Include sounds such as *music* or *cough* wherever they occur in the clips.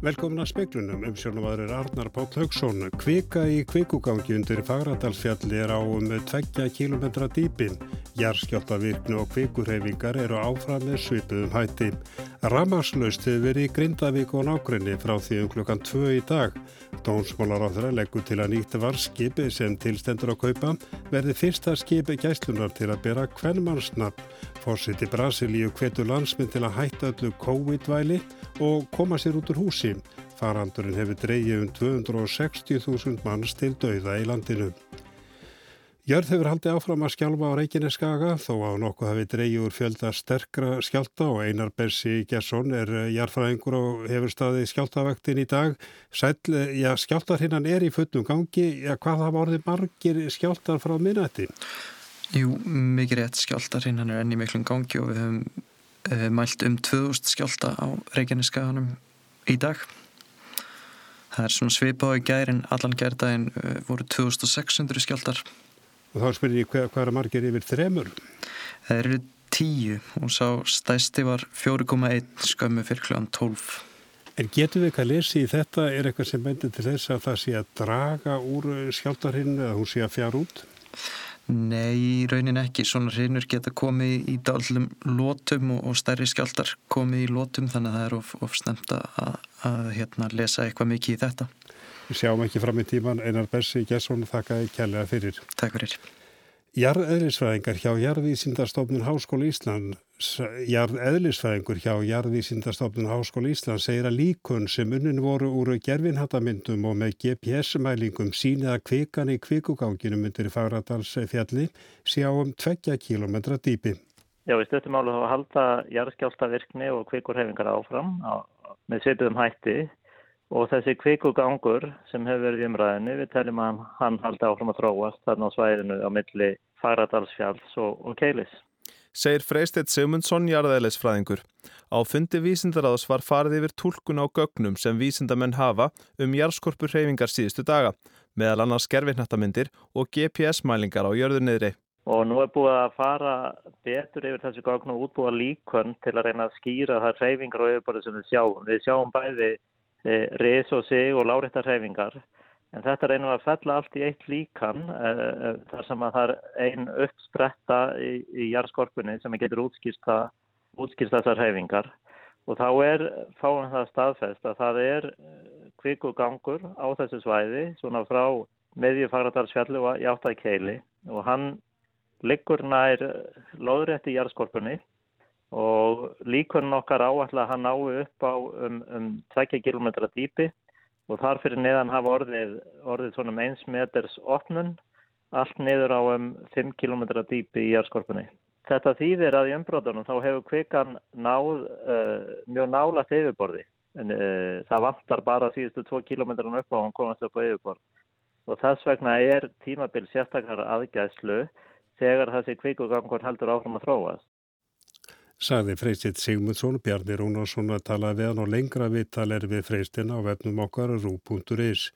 Velkomin að speiklunum, umsjónumadur er Arnar Páll Haugsson. Kvika í kvikugangi undir Fagradalsfjalli er á um 20 km dýpin. Járskjáltavirknu og kvikurhefingar eru áfram með svipuðum hætti. Ramarslaust hefur verið í Grindavík og nákrenni frá því um klukkan 2 í dag. Þeirra leggur til að nýtt varskipi sem tilstendur á kaupa verði fyrsta skipi gæslunar til að bera kvennmannsnapp. Fórsiti Brasilíu hvetur landsminn til að hætta öllu COVID-væli og koma sér út úr húsi. Farandurinn hefur dreyið um 260.000 manns til dauða í landinu. Jörð hefur haldið áfram að skjálfa á Reykjaneskaga þó að nokkuð hafi dreyið úr fjölda sterkra skjálta og Einar Bessi Gesson er jarfræðingur og hefur staðið skjáltavektin í dag. Sæl, já, skjáltarhinnan er í fullum gangi. Já, hvað hafa orðið margir skjáltar frá minnætti? Jú, mikið rétt skjáltarhinnan er enn í miklum gangi og við hefum uh, mælt um 2000 skjálta á Reykjaneskaganum í dag. Það er svona svipað í gærin, allan gærdaginn uh, voru 2600 skjáltar. Og þá spyrir ég hvað, hvað er margir yfir þremur? Það eru tíu og sá stæsti var 4,1 skömmu fyrir kljóðan 12. En getur við eitthvað lesið í þetta? Er eitthvað sem bendir til þess að það sé að draga úr skjáltarhinnu eða hún sé að fjara út? Nei, í raunin ekki. Svona hrinur geta komið í dálum lótum og, og stærri skjáltar komið í lótum þannig að það er of, of snemt að, að, að hérna, lesa eitthvað mikið í þetta. Við sjáum ekki fram í tíman. Einar Bessi Gesson þakkaði kjærlega fyrir. Takk fyrir. Jarðeðlisfræðingar hjá Jarðvísindastofnun Háskóla Ísland Jarðeðlisfræðingur hjá Jarðvísindastofnun Háskóla Ísland segir að líkun sem unnin voru úr gerfinhattamyndum og með GPS-mælingum síni að kvikan í kvikuganginu myndir Fagradalsfjalli sé á um 20 km dýpi. Já, við stöttum álega að halda jarðskjáltavirkni og kvikurhefingar áfram á, með svipuðum hætti Og þessi kvikugangur sem hefur verið í umræðinu, við teljum að hann haldi áfram að þróast þarna á svæðinu á milli Fagradalsfjalls og, og Keilis. Segir Freisteit Sigmundsson jarðeðlisfræðingur. Á fundi vísindaráðs var farið yfir tólkun á gögnum sem vísindamenn hafa um jarðskorpur hreyfingar síðustu daga, meðal annars gerfinnættamindir og GPS-mælingar á jörðunniðri. Og nú er búið að fara betur yfir þessu gögn og útbúa líkun til að reyna að skýra það hreyfingar og yfirbárið sem við sjáum. Við sjáum bæði ris og sig og láréttar hreyfingar. En þetta reynum að fella allt í eitt líkan uh, þar sem að það er einn uppspretta í, í jarðskorpunni sem getur útskýrsta, útskýrsta þessar hreyfingar. Og þá er fáin það staðfest að það er kvikugangur á þessu svæði svona frá meðju Fagradalsfjallu í áttæði keili og hann liggur nær loðrétt í jarðskorpunni og líkunum okkar áallega hann ái upp á um, um 2 km dýpi. Og þar fyrir neðan hafa orðið, orðið svona um 1 meters opnun. Allt niður á um 5 km dýpi í jærskorpunni. Þetta þýðir að í umbróðunum þá hefur kvikan náð uh, mjög nálagt yfirborði. En uh, það vantar bara síðustu 2 km upp á hann komast upp á yfirborð. Og þess vegna er tímabil sérstakar aðgæðslu þegar þessi kvikugangur heldur áfram að þróast sagði Freystitt Sigmundsson, Bjarni Rúnarsson að tala við hann og lengra viðtal er við Freystina á vefnum okkar rú.is.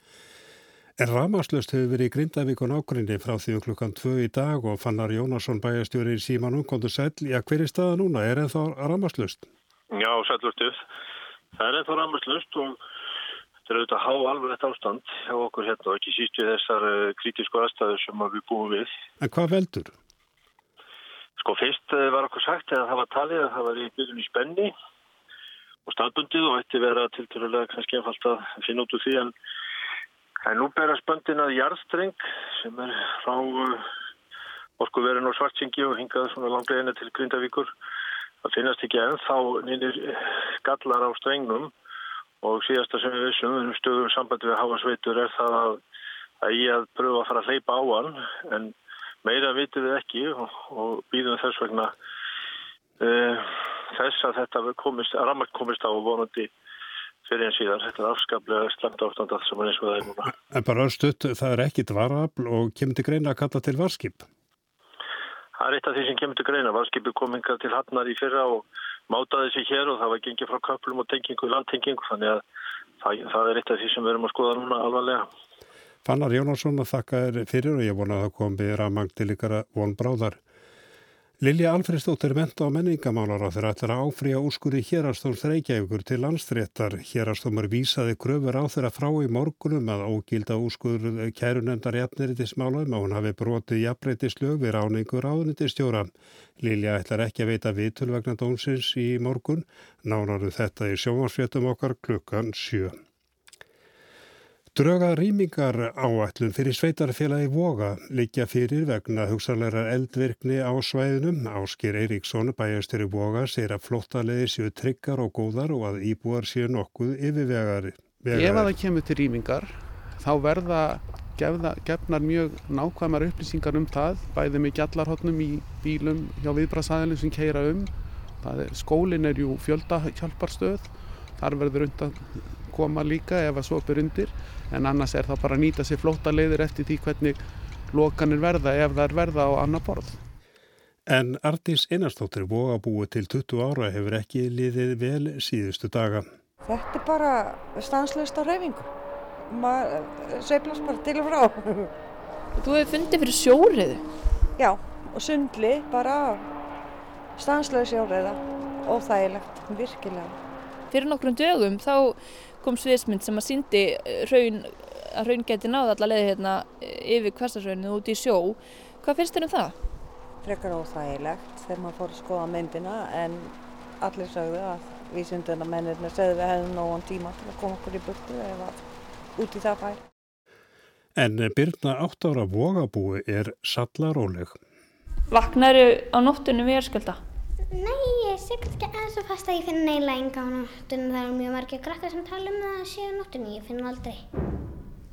En ramaslust hefur verið í Grindavík og nákvæmni frá því um klukkan 2 í dag og Fannar Jónasson bæjastjóri í símanum kontur sæl. Já, hver er staða núna? Er það þá ramaslust? Já, sællustuð. Það er ennþá ramaslust og þetta er auðvitað há alveg ástand hjá okkur hérna og ekki sístu þessar eh, kritísku aðstæður sem við búum við. En hvað veldur? Sko fyrst eh, var okkur sagt að það var talið að það var í byrjun í spenni og staðbundið og ætti vera tilturlega kannski einfalt að finna út úr því en, en nú berast böndin að jarðstreng sem er frá uh, orkuverin og svartsingi og hingað svona langleginu til Grindavíkur það finnast ekki enn. Þá nýnir gallar á strengnum og síðasta sem við vissum um stöðum sambandi við Háasveitur er það að, að ég að pröfa að fara að hleypa á hann en meira vitum við ekki og, og býðum þess vegna uh, þess að þetta komist, að rammakt komist á vonandi fyrir en síðan. Þetta er afskaplega slæmt ástand allt sem er eins og það er núna. En bara östuðt, það er ekkit varafl og kemur til greina að kalla til varskip? Það er eitt af því sem kemur til greina. Varskipi kom hinga til Hannar í fyrra og mátaði sig hér og það var gengið frá köplum og tengingu, landtengingu, þannig að það, það er eitt af því sem við erum að skoða núna alvarlega. Fannar Jónásson að þakka þér fyrir og ég vona að það komi ramang til ykkar von bráðar. Lilja Alfredsdóttir menta á menningamálar á þeirra ætlar að áfrýja úrskurði hérastóms Reykjavíkur til landstréttar. Hérastómar vísaði gröfur á þeirra frá í morgunum að ógilda úrskurð kærunendar jafniritismálum og hún hafi brotið jafnreitislög við ráningur áðunitistjóra. Lilja ætlar ekki að veita viðtöl vegna dómsins í morgun. Nánarum þetta í sjómarsvétum okkar klukkan 7. Dröga rýmingar áætlun fyrir sveitarfélagi Voga liggja fyrir vegna hugsanleira eldvirkni á svæðinum. Áskir Eiríksson bæjastur í Voga segir að flottalegir séu tryggar og góðar og að íbúar séu nokkuð yfirvegari. Ef að það kemur til rýmingar þá verða gefna, gefnar mjög nákvæmar upplýsingar um það, bæði með gjallarhóttnum í bílum hjá viðbrasaðilum sem keira um. Er, skólin er jú fjölda hjálparstöð, þar verður undan koma líka ef að svo uppur undir en annars er það bara að nýta sér flóta leiðir eftir því hvernig lokanir verða ef það er verða á annar borð. En Artís Einarstóttir vogabúi til 20 ára hefur ekki liðið vel síðustu daga. Þetta er bara stanslust á reyfingu. Maður sveiflast bara til og frá. Þú hefur fundið fyrir sjóriðu? Já, og sundli bara stanslega sjóriða. Óþægilegt, virkilega. Fyrir nokkrum dögum þá kom sviðsmynd sem að síndi eh, raun, að raun geti náða allar leiði hérna eh, yfir hversasrauninu út í sjó. Hvað finnst þér um það? Frekar óþægilegt þegar maður fór að skoða myndina en allir sagðu að vísunduna mennirna segðu við hefðum nógan tíma til að koma okkur í burtu eða út í það fær. En Birna 8 ára vogabúi er sallaróleg. Vaknaru á nóttunum við erskölda? Nei, sé kannski aðeins og fast að ég finna neila enga á nóttunum. Það eru mjög margir krakkar sem tala um það að séu nóttunum, ég finna aldrei.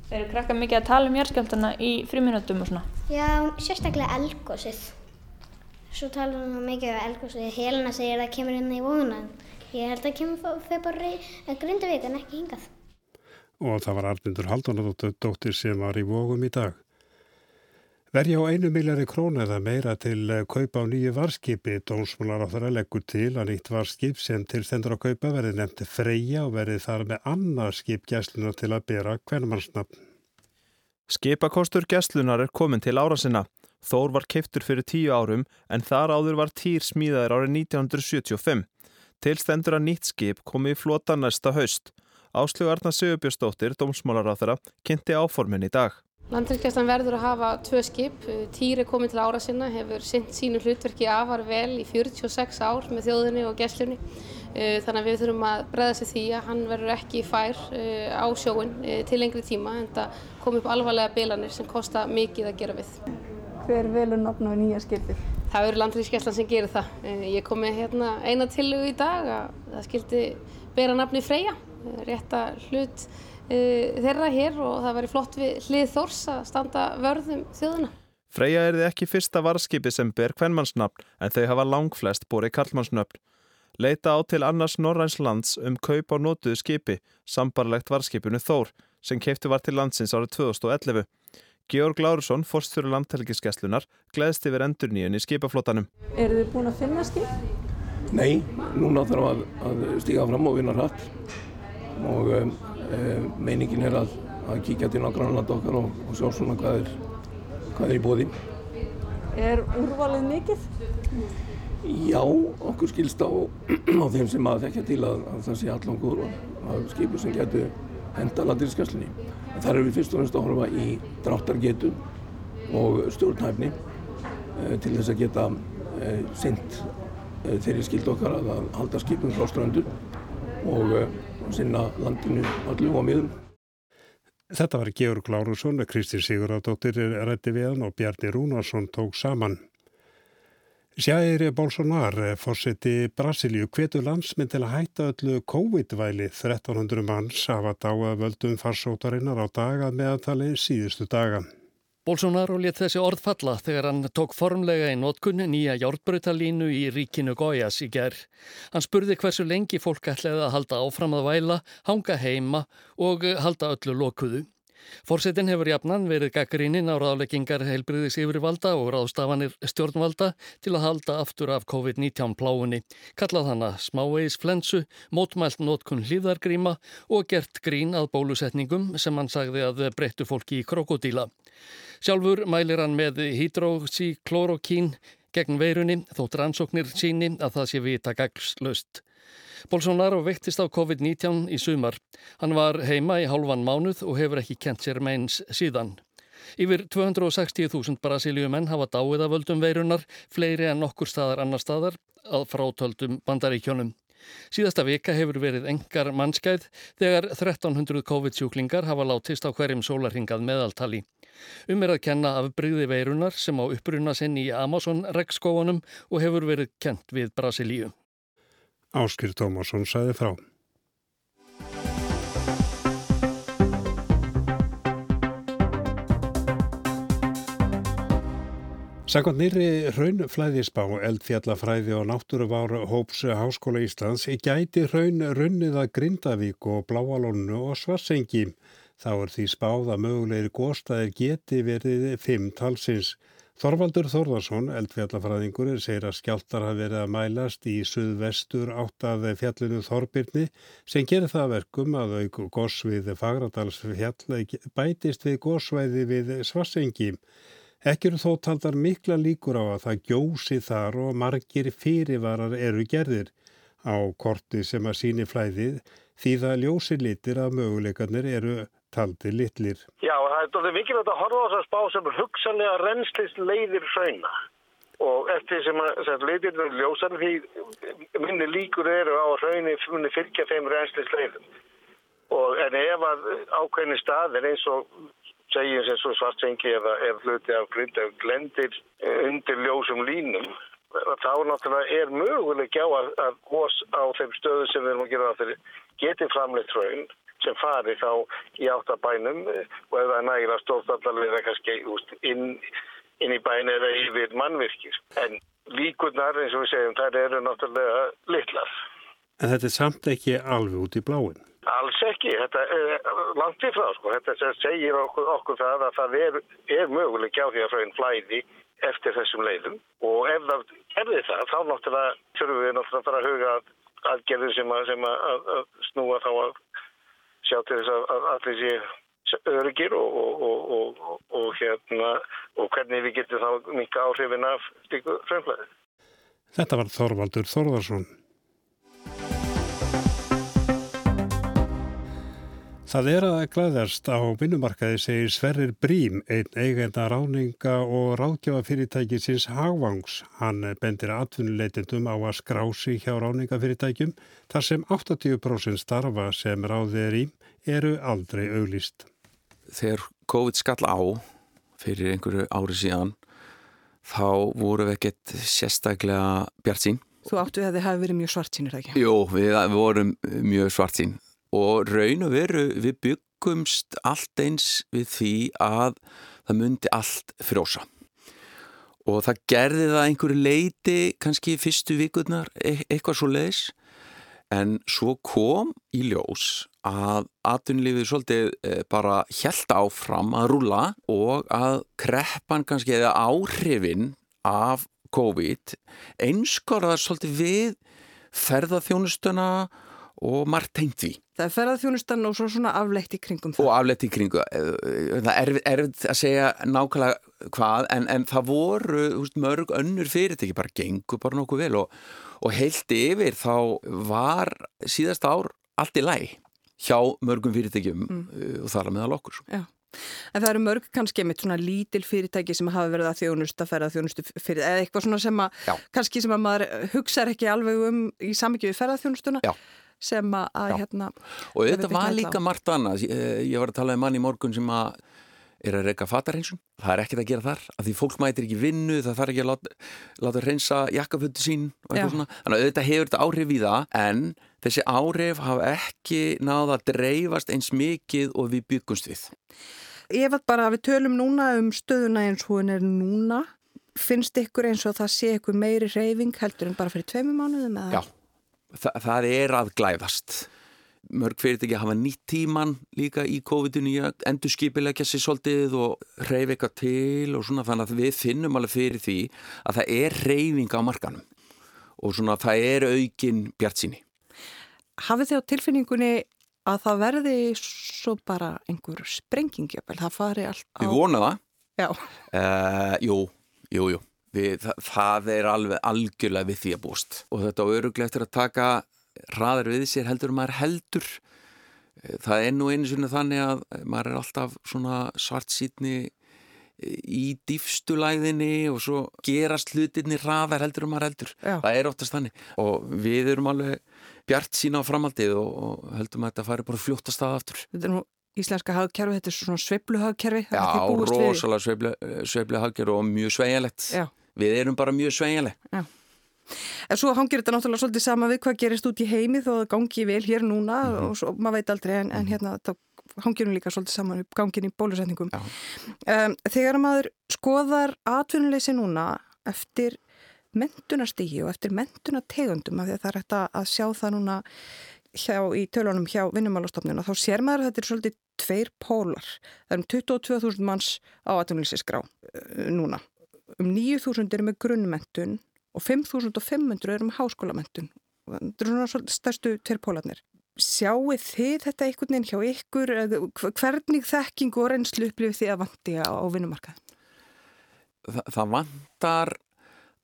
Þeir eru krakkar mikið að tala um jæðskjöldana í friminútum og svona? Já, sérstaklega elgósið. Svo tala um mikið um elgósið. Helena segir að það kemur hérna í vóðuna. Ég held að það kemur fyrir bara að Grindavík en ekki hingað. Og það var Arnundur Haldunadóttir sem var í vógum í dag. Verja á einu miljari krónu eða meira til eh, kaupa á nýju varskipi. Dómsmólar á þeirra leggur til að nýtt varskip sem tilstendur á kaupa verði nefndi freyja og verði þar með annað skip gæsluna til að bera hvernmannsnafn. Skipakostur gæslunar er komin til ára sinna. Þór var keiftur fyrir tíu árum en þar áður var týr smíðaður árið 1975. Tilstendur að nýtt skip komi í flota næsta haust. Áslug Arna Sigurbjörnsdóttir, dómsmálar á þeirra, kynnti áformin í dag. Landhelgjastan verður að hafa tvö skip. Týr er komin til ára sinna, hefur synt sínu hlutverki afar vel í 46 ár með þjóðinni og gesslunni. Eh, þannig að við þurfum að breða sér því að hann verður ekki fær eh, á sjóin eh, til lengri tíma en það kom upp alvarlega bilanir sem kosta mikið að gera við. Hver velur nafn á nýja skipið? Það verður Landhelgjastan sem gerir það. Ég kom með hérna, eina tillögu í dag að það skildi bera nafni Freyja, rétta hlut þeirra hér og það væri flott við hlið þors að standa vörðum þjóðuna. Freyja er þið ekki fyrsta varskipi sem ber kvennmannsnafn en þau hafa langflest borið kallmannsnöfn. Leita á til annars Norræns lands um kaup á nótuðu skipi, sambarlegt varskipinu Þór, sem keipti var til landsins árið 2011. Georg Lárusson, forstjóru landhelgiskeslunar, gleðst yfir endur nýjun í skipaflótanum. Er þið búin að finna skip? Nei, núna þarf að, að stíga fram og vinna hratt og um, Eh, meiningin er að, að kíkja til nágrannlanda okkar og, og sjá svona hvað er, hvað er í bóði. Er úrvalið mikill? Já, okkur skilst á, á þeim sem að þekkja til að, að það sé allangur að skipur sem getur henda landirinskjæslinni. Þar erum við fyrst og fremst að horfa í dráttargetu og stjórnhæfni e, til þess að geta e, sendt e, þeirri skild okkar að, að halda skipum frá ströndur og sinna landinu allu og miðum. Þetta var Georg Lárusson, Kristi Sigurðardóttir rætti við hann og Bjarni Rúnarsson tók saman. Sjæri Bolsonaro, fórseti Brasilíu, hvetu landsminn til að hætta öllu COVID-væli 1300 manns hafa dáað völdum farsótarinnar á daga meðantali síðustu daga. Bolsonaro let þessi orð falla þegar hann tók formlega í notkunni nýja járbröytalínu í ríkinu Gójas í gerð. Hann spurði hversu lengi fólk ætlaði að halda áfram að væla, hanga heima og halda öllu lokuðu. Fórsetin hefur jafnan verið gaggrínin á ráðleggingar heilbriðis yfirvalda og ráðstafanir stjórnvalda til að halda aftur af COVID-19 pláunni, kallað hana smávegis flensu, mótmælt nótkun hlýðargríma og gert grín að bólusetningum sem hann sagði að breyttu fólki í krokodíla. Sjálfur mælir hann með hydroxychloroquín gegn veirunni þótt rannsóknir síni að það sé vita gagslöst. Bolsonaro veiktist á COVID-19 í sumar. Hann var heima í hálfan mánuð og hefur ekki kent sér meins síðan. Yfir 260.000 brasilíumenn hafa dáið af völdum veirunar, fleiri en nokkur staðar annar staðar að frátöldum bandaríkjónum. Síðasta vika hefur verið engar mannskæð þegar 1300 COVID-sjúklingar hafa látist á hverjum sólarhingað meðaltali. Um er að kenna af brygði veirunar sem á uppruna sinn í Amazon-regnskóanum og hefur verið kent við Brasilíu. Áskir Tómasson sæði frá. Sækvæmt nýri raunflæðisbá, eldfjallafræði og náttúruváru hóps Háskóla Íslands í gæti raun runniða Grindavík og Bláalónu og Svarsengi. Þá er því spáða mögulegri góstaðir geti verið fimm talsins. Þorvaldur Þorðarsson, eldfjallafræðingur, segir að skjáltar hafi verið að mælast í suðvestur áttað fjallinu Þorbirni sem gerir það verkum að auku gos við Fagradalsfjall bætist við gosvæði við Svarsengi. Ekki eru þó taldar mikla líkur á að það gjósi þar og margir fyrirvarar eru gerðir á korti sem að síni flæðið því það ljósi litir að möguleikarnir eru taldi litlir. Já, það er mikilvægt að horfa á þess að spá sem hugsanlega rennslist leiðir hrauna og eftir sem að leiðir eru ljósan því minni líkur eru á að hraunni minni fylgja þeim rennslist leiðum. Og en ef að ákveðni staðir eins og segjum sem svo svartsengi eða, eða hluti af grinda glendir undir ljósum línum þá náttúrulega er möguleg á að, hos á þeim stöðu sem við erum að gera á þeirri geti framleitt raun sem fari þá í áttabænum og ef það er nægilega stórtallarlega kannski inn, inn í bæn eða yfir mannvirkir. En líkurnar eins og við segjum þær eru náttúrulega litlar. En þetta er samt ekki alveg út í bláin? Alls ekki, þetta er langt í frá sko, þetta segir okkur, okkur það að það er, er möguleg hjá því að fröðin flæði eftir þessum leiðum og ef það erði það þá náttúrulega þurfum við náttúrulega að huga aðgerðir sem að, sem að, að snúa þá að sjá til þess að, að allir sé öryggir og, og, og, og hérna hvernig við getum þá mikið áhrifin af stíku fröðinflæði. Þetta var Þorvaldur Þorðarsson. Það er að glæðast á vinnumarkaði segir Sverrir Brím, einn eigenda ráninga og ráðgjafafyrirtæki sinns Hagvangs. Hann bendir atvinnuleitendum á að skrási hjá ráningafyrirtækjum þar sem 80% starfa sem ráðið er í eru aldrei auglist. Þegar COVID skall á fyrir einhverju ári síðan þá voru við ekkert sérstaklega bjart sín. Þú áttu að þið hafi verið mjög svart sínir ekki? Jú, við, við vorum mjög svart sín og raun og veru við byggumst allt eins við því að það myndi allt frjósa. Og það gerði það einhverju leiti kannski fyrstu vikurnar e eitthvað svo leiðis en svo kom í ljós að atvinnlífið svolítið bara helt áfram að rúla og að kreppan kannski eða áhrifin af COVID einskorðar svolítið við ferðarþjónustuna og margt tengt því. Það er ferðarþjónustan og svo svona afleitt í kringum það. Og afleitt í kringum. Það er erfitt að segja nákvæmlega hvað en, en það voru veist, mörg önnur fyrirtæki bara gengur bara nokkuð vel og, og heilt yfir þá var síðast ár allt í læg hjá mörgum fyrirtækjum mm. og þar að meðal okkur. Já. En það eru mörg kannski með svona lítil fyrirtæki sem hafa verið að þjónusta, ferðarþjónustu fyrir, eða eitthvað svona sem að, Já. kannski sem að maður hugsaður ekki alveg um í samvikið við ferðarþjónustuna. Já sem að hérna og þetta var líka margt annað. Ég var að tala um mann í morgun sem að er að reyka fatarhinsun það er ekkert að gera þar, af því fólk mætir ekki vinnu það þarf ekki að láta, láta reynsa jakkafötu sín og eitthvað svona. Þannig að auðvitað hefur þetta áhrif í það en þessi áhrif hafa ekki náða að dreifast eins mikið og við byggumst við. Ég veit bara að við tölum núna um stöðuna eins og henn er núna finnst ykkur eins og það sé ykkur meiri reyfing heldur en bara fyrir tveimum mánuðum? Já Þa, það er að glæðast. Mörg fyrirtæki hafa nýtt tíman líka í COVID-19 að endur skipilegja sér svolítið og reyfi eitthvað til og svona þannig að við finnum alveg fyrir því að það er reyfing á markanum og svona það er aukin bjart síni. Hafið þið á tilfinningunni að það verði svo bara einhver sprengingjöfel, það fari allt á... Við vonum það. Já. Uh, jú, jú, jú. Við, það, er alveg algjörlega við því að búst og þetta á öruglega eftir að taka raðar við sér heldur maður heldur. Það er nú einu svona þannig að maður er alltaf svona svart sítni í dýfstulæðinni og svo gerast hlutinni raðar heldur maður heldur. Já. það er oftast þannig. Og við erum alveg bjart sína á framaldið og, og heldum að þetta fari bara fljóttast að aftur. Þetta er nú íslenska hagkerfi, þetta er svona sveibluhagkerfi Já, rosalega sveibluhagkerfi og mjög sveigalegt Við erum bara mjög sveigaleg En svo hangir þetta náttúrulega svolítið sama við hvað gerist út í heimið og það gangi vel hér núna mm -hmm. og svo, maður veit aldrei en, en mhm. hérna það hangir hún líka svolítið saman upp gangin í bólusetningum. Um, þegar maður skoðar atvinnuleysi núna eftir mentunastígi og eftir mentunategundum af því að það er hægt að sjá það núna hjá, í tölunum hjá vinnumálastofnuna þá sér maður að þetta er svolítið tveir pólar. Það er um 22.000 manns á atvinnuleysi skrá uh, núna. Um 9.000 er með grunnmentun og 5.500 er um háskólamentun. Þetta er svona stærstu tveir pólarnir. Sjáu þið þetta einhvern veginn hjá ykkur? Hvernig þekking og reynslu upplifið þið að vandi á vinnumarkað? Þa, það vandar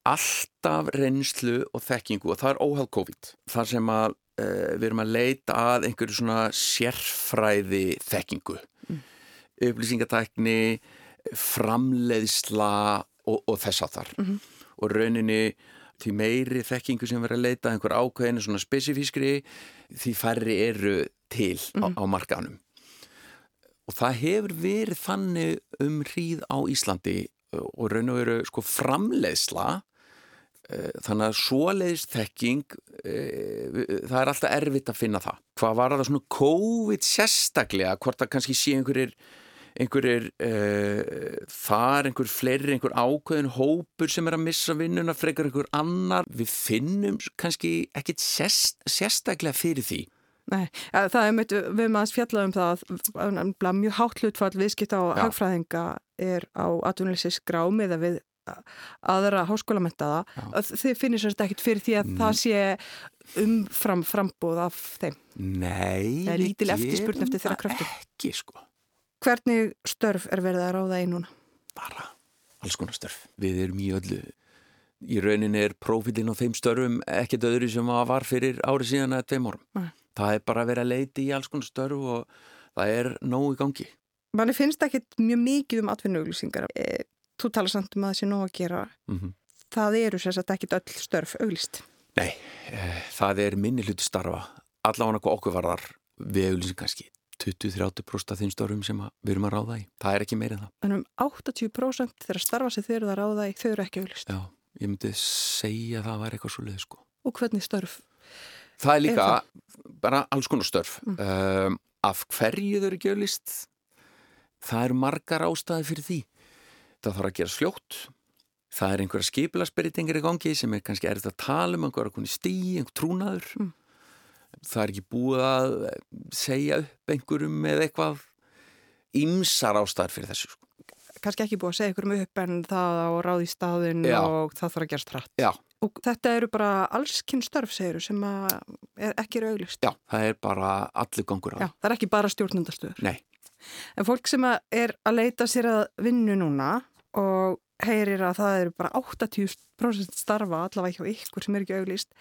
alltaf reynslu og þekkingu og það er óhald COVID. Það sem að uh, við erum að leita að einhverju svona sérfræði þekkingu. Mm. Upplýsingatækni, framleiðsla og, og þess að þar. Mm -hmm og rauninni því meiri þekkingu sem verður að leita einhver ákveðinu svona spesifískri því færri eru til mm -hmm. á, á markanum og það hefur verið þannig um hríð á Íslandi og raun og veru sko framleiðsla eh, þannig að svoleiðist þekking eh, það er alltaf erfitt að finna það hvað var það svona COVID sérstaklega hvort það kannski sé einhverjir einhverjir uh, þar, einhver fleiri, einhver ákveðin hópur sem er að missa vinnuna frekar einhver annar. Við finnum kannski ekkit sérst, sérstaklega fyrir því. Nei, það er meitt, við erum aðeins fjallað um það að mjög hátt hlutfall viðskipt á Já. hagfræðinga er á atvinnleysis grám eða við aðra háskólamentaða. Þið finnir sérst ekkit fyrir því að mm. það sé umfram frambóð af þeim. Nei, það er lítil eftirspurn eftir þeirra kröftum. Ekki sko. Hvernig störf er verið að ráða í núna? Bara alls konar störf. Við erum í öllu. Í rauninni er profilinn á þeim störfum ekkert öðru sem var fyrir árið síðan eða tveim árum. Nei. Það er bara að vera leiti í alls konar störf og það er nógu í gangi. Manni finnst ekki mjög mikið um atvinnuauglýsingar. E, þú tala samt um að það sé nógu að gera. Mm -hmm. Það eru sérstaklega ekkit öll störf auglýst. Nei, e, það er minni hluti starfa. Allavega okkur varðar við auglýsing kannski 20-30% af þeim störfum sem við erum að ráða í. Það er ekki meirið það. En um 80% þeirra starfa sem þau eru að ráða í, þau eru ekki auðlist. Já, ég myndi segja að það væri eitthvað svo leið sko. Og hvernig störf? Það er líka er bara alls konar störf. Mm. Um, af hverju þau eru ekki auðlist? Það eru margar ástæði fyrir því. Það þarf að gera sljótt. Það er einhverja skipilarsberitingir í gangi sem er kannski erist að tala um einhverja stí, einhver trúnaður. Mm það er ekki búið að segja upp einhverjum með eitthvað ymsar ástæðar fyrir þessu sko. Kannski ekki búið að segja einhverjum upp en það á ráð í staðin Já. og það þarf að gerast hrætt. Já. Og þetta eru bara allskinn störf, segiru, sem er ekki auglist. Já, það er bara allir gangur á. Já, það er ekki bara stjórnundastöður. Nei. En fólk sem er að leita sér að vinnu núna og heyrir að það eru bara 80% starfa allavega hjá ykkur sem er ekki auglist,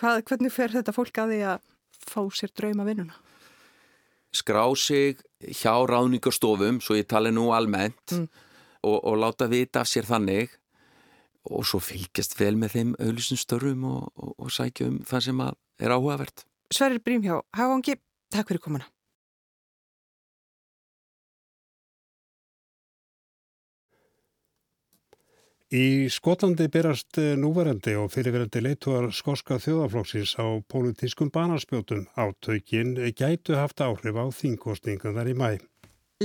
Hvað, hvernig fer þetta fólk að því að fá sér drauma vinnuna? Skrá sig hjá ráðningarstofum, svo ég tala nú almennt mm. og, og láta vita af sér þannig og svo fylgjast vel með þeim auðlusum störfum og, og, og sækja um það sem er áhugavert. Sverrir Brímhjá, Háangi, takk fyrir komuna. Í Skotlandi berast eh, núverandi og fyrirverandi leituar skorska þjóðaflóksins á pólitískum banarspjótum. Átökin gætu haft áhrif á þingkostningan þar í mæ.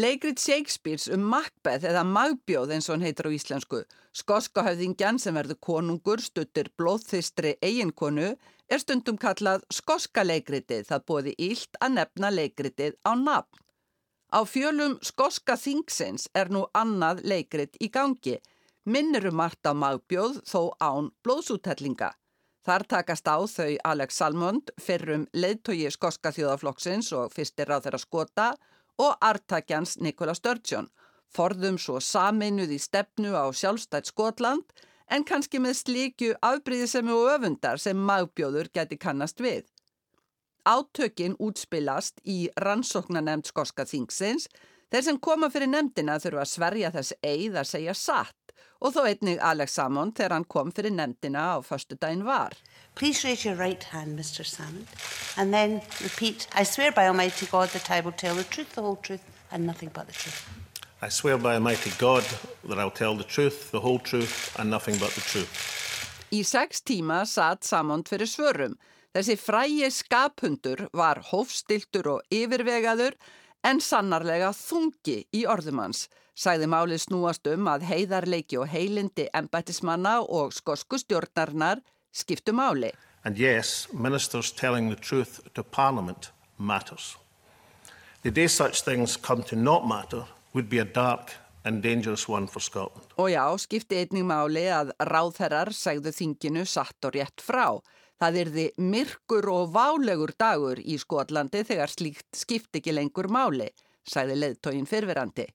Leikrit Shakespeares um Macbeth eða Magbjóð eins og hann heitir á íslensku. Skoska höfðingjan sem verður konungur stuttir blóðþistri eiginkonu er stundum kallað skoska leikritið. Það bóði ílt að nefna leikritið á nafn. Á fjölum skoska þingsins er nú annað leikrit í gangi. Minnirum margt á magbjóð þó án blóðsúttellinga. Þar takast á þau Alex Salmond, fyrrum leiðtogi skoska þjóðaflokksins og fyrstir á þeirra skota og artakjans Nikola Sturgeon. Forðum svo saminuð í stefnu á sjálfstætt Skotland en kannski með slíkju afbríðisemi og öfundar sem magbjóður geti kannast við. Átökin útspilast í rannsóknanemnd skoska þingsins þeir sem koma fyrir nefndina þurfa að sverja þess eið að segja satt og þó einnig Alex Salmond þegar hann kom fyrir nefndina á förstu daginn var. Please raise your right hand, Mr. Salmond, and then repeat, I swear by Almighty God that I will tell the truth, the whole truth, and nothing but the truth. I swear by Almighty God that I'll tell the truth, the whole truth and nothing but the truth. Í sex tíma satt Samond fyrir svörum. Þessi frægi skaphundur var hófstiltur og yfirvegaður en sannarlega þungi í orðumans. Sæði málið snúast um að heiðarleiki og heilindi embætismanna og skosku stjórnarnar skiptu máli. And yes, ministers telling the truth to Parliament matters. The day such things come to not matter would be a dark and dangerous one for Scotland. Og já, skipti einning máli að ráðherrar segðu þinginu satt og rétt frá. Það yrði myrkur og válegur dagur í Skotlandi þegar slíkt skipti ekki lengur máli, sagði leðtógin fyrfirandi.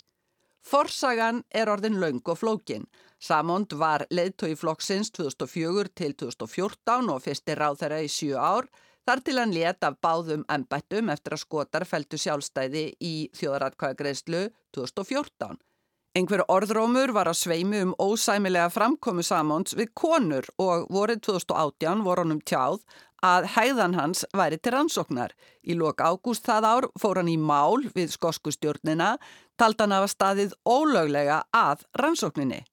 Forsagan er orðin laung og flókin. Samond var leðtógi flokksins 2004 til 2014 og fyrsti ráðherra í sjö ár Þar til hann let af báðum embættum eftir að skotar fæltu sjálfstæði í þjóðratkvæðagreðslu 2014. Einhver orðrómur var að sveimi um ósæmilega framkomu Samons við konur og vorið 2018 voru honum tjáð að hæðan hans væri til rannsóknar. Í lok ágúst það ár fór hann í mál við skoskustjórnina, tald hann af að staðið ólöglega að rannsókninni.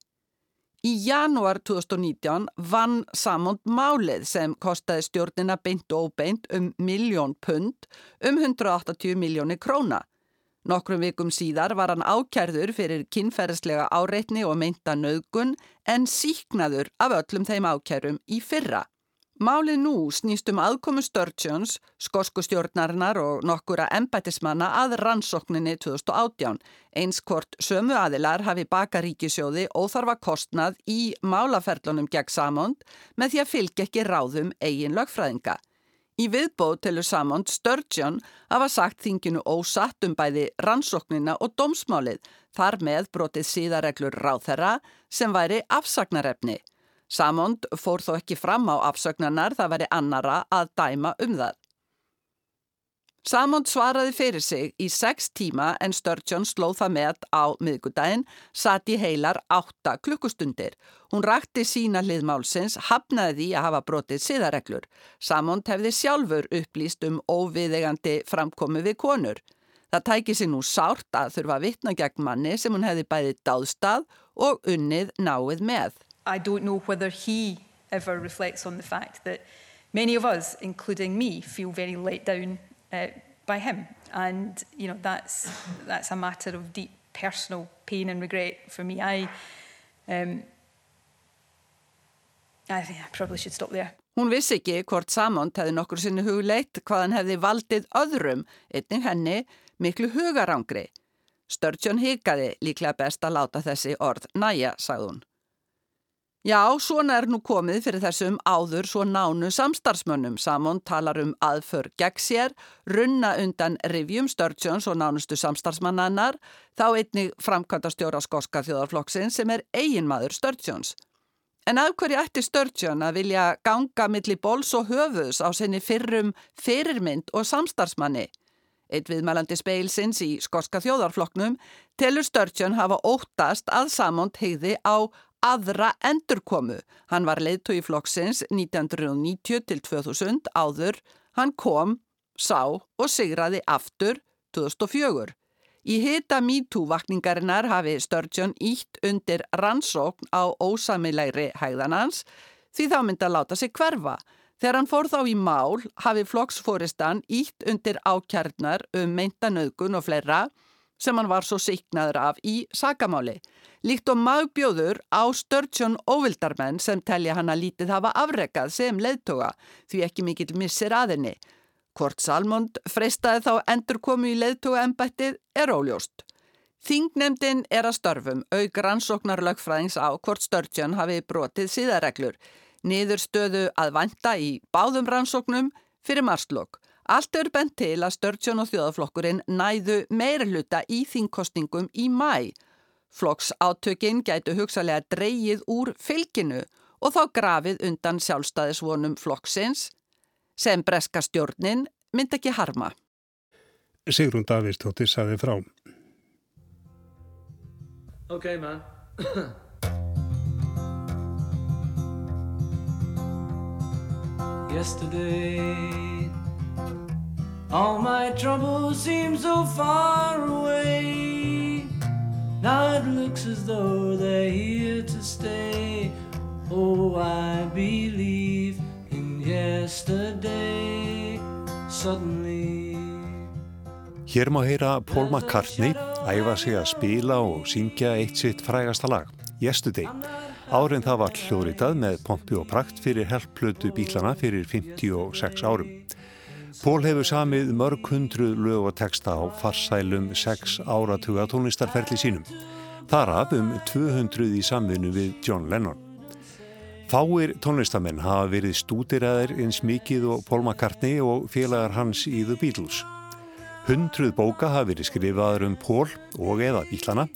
Í janúar 2019 vann Samond málið sem kostiði stjórnina beint og óbeint um miljón pund um 180 miljóni króna. Nokkrum vikum síðar var hann ákjærður fyrir kynferðslega áreitni og meinta nögun en síknaður af öllum þeim ákjærum í fyrra. Málið nú snýst um aðkomu Sturgeons, skoskustjórnarinnar og nokkura embætismanna að rannsókninni 2018. Eins hvort sömu aðilar hafi baka ríkisjóði óþarfa kostnað í málaferlunum gegn Samond með því að fylgja ekki ráðum eigin lögfræðinga. Í viðbóð telur Samond Sturgeon hafa sagt þinginu ósatt um bæði rannsóknina og dómsmálið, þar með brotið síðareglur ráðherra sem væri afsagnarefni. Samond fór þó ekki fram á afsögnanar það veri annara að dæma um það. Samond svaraði fyrir sig í sex tíma en Sturgeon slóð það með á miðgudaginn, satt í heilar átta klukkustundir. Hún rakti sína hliðmálsins, hafnaði því að hafa brotið siðareglur. Samond hefði sjálfur upplýst um óviðegandi framkomi við konur. Það tæki sig nú sárt að þurfa að vitna gegn manni sem hún hefði bæði dáðstað og unnið náið með. I don't know whether he ever reflects on the fact that many of us, including me, feel very let down uh, by him. And, you know, that's, that's a matter of deep personal pain and regret for me. I, um, I think I probably should stop there. Hún vissi ekki hvort Samond hefði nokkur sinni hugleitt hvað hann hefði valdið öðrum, einnig henni, miklu hugarangri. Sturgeon hikaði líklega best að láta þessi orð næja, sagði hún. Já, svona er nú komið fyrir þessum áður svo nánu samstarfsmönnum. Samon talar um aðför gegn sér, runna undan rivjum Sturgeons og nánustu samstarfsmannannar, þá einnig framkvæmda stjóra skoska þjóðarflokksinn sem er eiginmaður Sturgeons. En af hverju ætti Sturgeon að vilja ganga millir bóls og höfus á sinni fyrrum fyrirmynd og samstarfsmanni? Eitt viðmælandi speilsins í skoska þjóðarflokknum telur Sturgeon hafa óttast að Samond hegði á aðra endurkomu. Hann var leiðtói flokksins 1990 til 2000 áður. Hann kom, sá og sigraði aftur 2004. Í hita MeToo-vakningarinnar hafi Sturgeon ítt undir rannsókn á ósamilegri hægðanans því þá myndi að láta sig hverfa. Þegar hann fór þá í mál hafi flokksfóristan ítt undir ákjarnar um meintanauðgun og fleira sem hann var svo siknaður af í sakamáli. Líkt og magbjóður á Sturgeon óvildarmenn sem telja hann að lítið hafa afrekað sem leðtoga því ekki mikill missir aðinni. Hvort Salmond freystaði þá endur komu í leðtoga ennbættið er óljóst. Þingnemdin er að störfum, auk rannsóknar lögfræðings á hvort Sturgeon hafi brotið síðareglur. Niður stöðu að vanta í báðum rannsóknum fyrir marslokk. Allt er bent til að Sturgeon og þjóðaflokkurinn næðu meira hluta í þingkostningum í mæ. Flokks átökin gætu hugsalega dreyið úr fylginu og þá grafið undan sjálfstæðisvonum flokksins sem breska stjórnin myndi ekki harma. Sigrun Davíðstóttir saði frá. Ok, man. *coughs* Yesterday All my troubles seem so far away. Now it looks as though they're here to stay. Oh, I believe in yesterday. Suddenly Hér má heyra Paul McCartney æfa sig að spila og syngja eitt sitt frægasta lag, Yesterday. Árin það var hljóritað með pompi og prakt fyrir helplötu bílana fyrir 56 árum. Paul hefur samið mörg hundruð lög og texta á farsælum 6 áratuga tónlistarferli sínum. Þar af um 200 í samvinnu við John Lennon. Fáir tónlistamenn hafa verið stúdiraðir eins mikið og Paul McCartney og félagar hans í The Beatles. Hundruð bóka hafa verið skrifaður um Paul og eða bílana,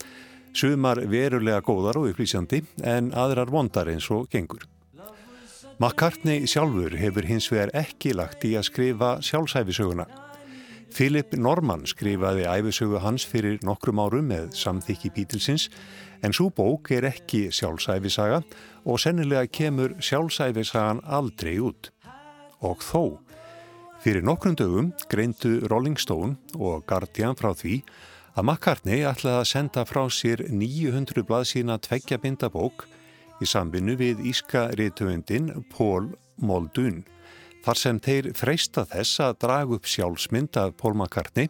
sumar verulega góðar og upplýsjandi en aðrar vondar eins og gengur. McCartney sjálfur hefur hins vegar ekki lagt í að skrifa sjálfsæfisöguna. Philip Norman skrifaði æfisögu hans fyrir nokkrum árum með samþykki Beatlesins en svo bók er ekki sjálfsæfisaga og sennilega kemur sjálfsæfisagan aldrei út. Og þó, fyrir nokkrum dögum greindu Rolling Stone og Guardian frá því að McCartney ætlaði að senda frá sér 900 blað sína tveggja bindabók í samvinnu við íska riðtöfundin Paul Muldoon þar sem þeir freista þess að draga upp sjálfsmynd af Paul McCartney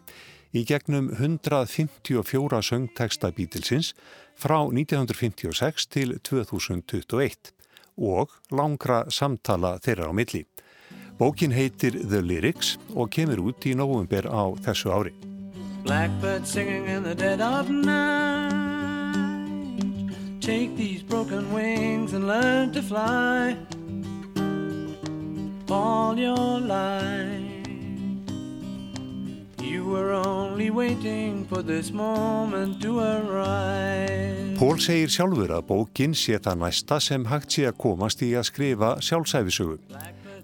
í gegnum 154 söngteksta Beatlesins frá 1956 til 2021 og langra samtala þeirra á milli. Bókin heitir The Lyrics og kemur út í nógumber á þessu ári. Blackbird singing in the dead of night Take these broken wings and learn to fly All your life You were only waiting for this moment to arrive Pól segir sjálfur að bókin sé það næsta sem hægt sé að komast í að skrifa sjálfsæfisögu.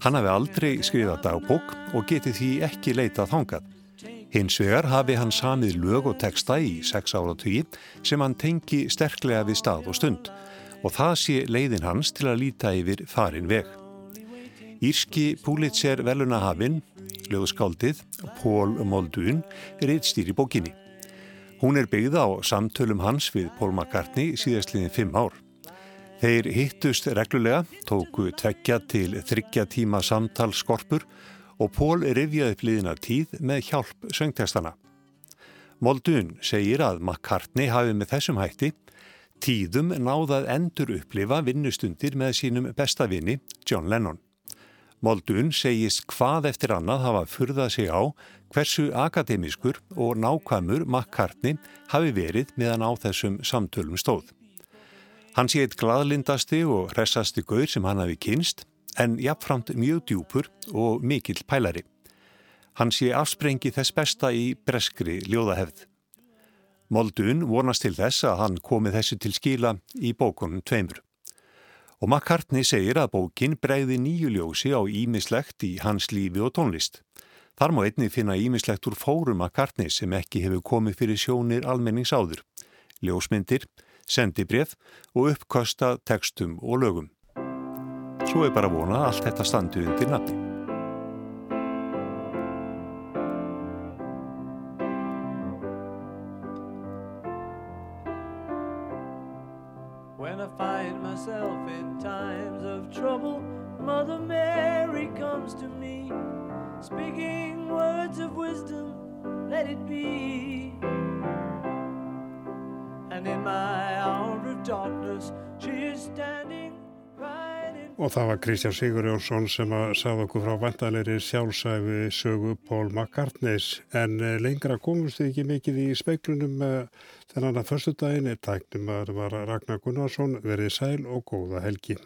Hann hafi aldrei skrifað dagbók og geti því ekki leitað þangað. Hins vegar hafi hann samið lög og texta í sex áratugji sem hann tengi sterklega við stað og stund og það sé leiðin hans til að líta yfir farin veg. Írski Púlitser velunahafinn, löguskáldið Pól Moldun, er eitt stýr í bókinni. Hún er byggð á samtölum hans við Pól McCartney síðastliðin fimm ár. Þeir hittust reglulega, tóku tveggja til þryggja tíma samtal skorpur og Pól rifjaði upp liðina tíð með hjálp söngtestana. Moldun segir að McCartney hafi með þessum hætti tíðum náðað endur upplifa vinnustundir með sínum bestavinni John Lennon. Moldun segist hvað eftir annað hafa furðað sig á hversu akademískur og nákvæmur McCartney hafi verið meðan á þessum samtölum stóð. Hann sé eitt gladlindasti og hressasti gaur sem hann hafi kynst en jafnframt mjög djúpur og mikill pælari. Hann sé afsprengi þess besta í breskri ljóðahefð. Moldun vonast til þess að hann komi þessu til skila í bókunum tveimur. Og McCartney segir að bókin bregði nýju ljósi á ímislegt í hans lífi og tónlist. Þar má einni finna ímislegt úr fórum McCartney sem ekki hefur komið fyrir sjónir almenningsáður. Ljósmyndir, sendibref og uppkosta tekstum og lögum. Svo er bara vona að allt þetta standi undir nafni. When I find myself in times of trouble, Mother Mary comes to me, speaking words of wisdom, let it be. And in my hour of darkness, she is standing right in Og það var Kristján Sigur Jónsson sem að sagði okkur frá vantanleiri sjálfsæfi sögu Paul McCartneys en eh, lengra komumst þið ekki mikið í speiklunum þennan að förstu daginn er tæknum að það var Ragnar Gunnarsson verið sæl og góða helgi.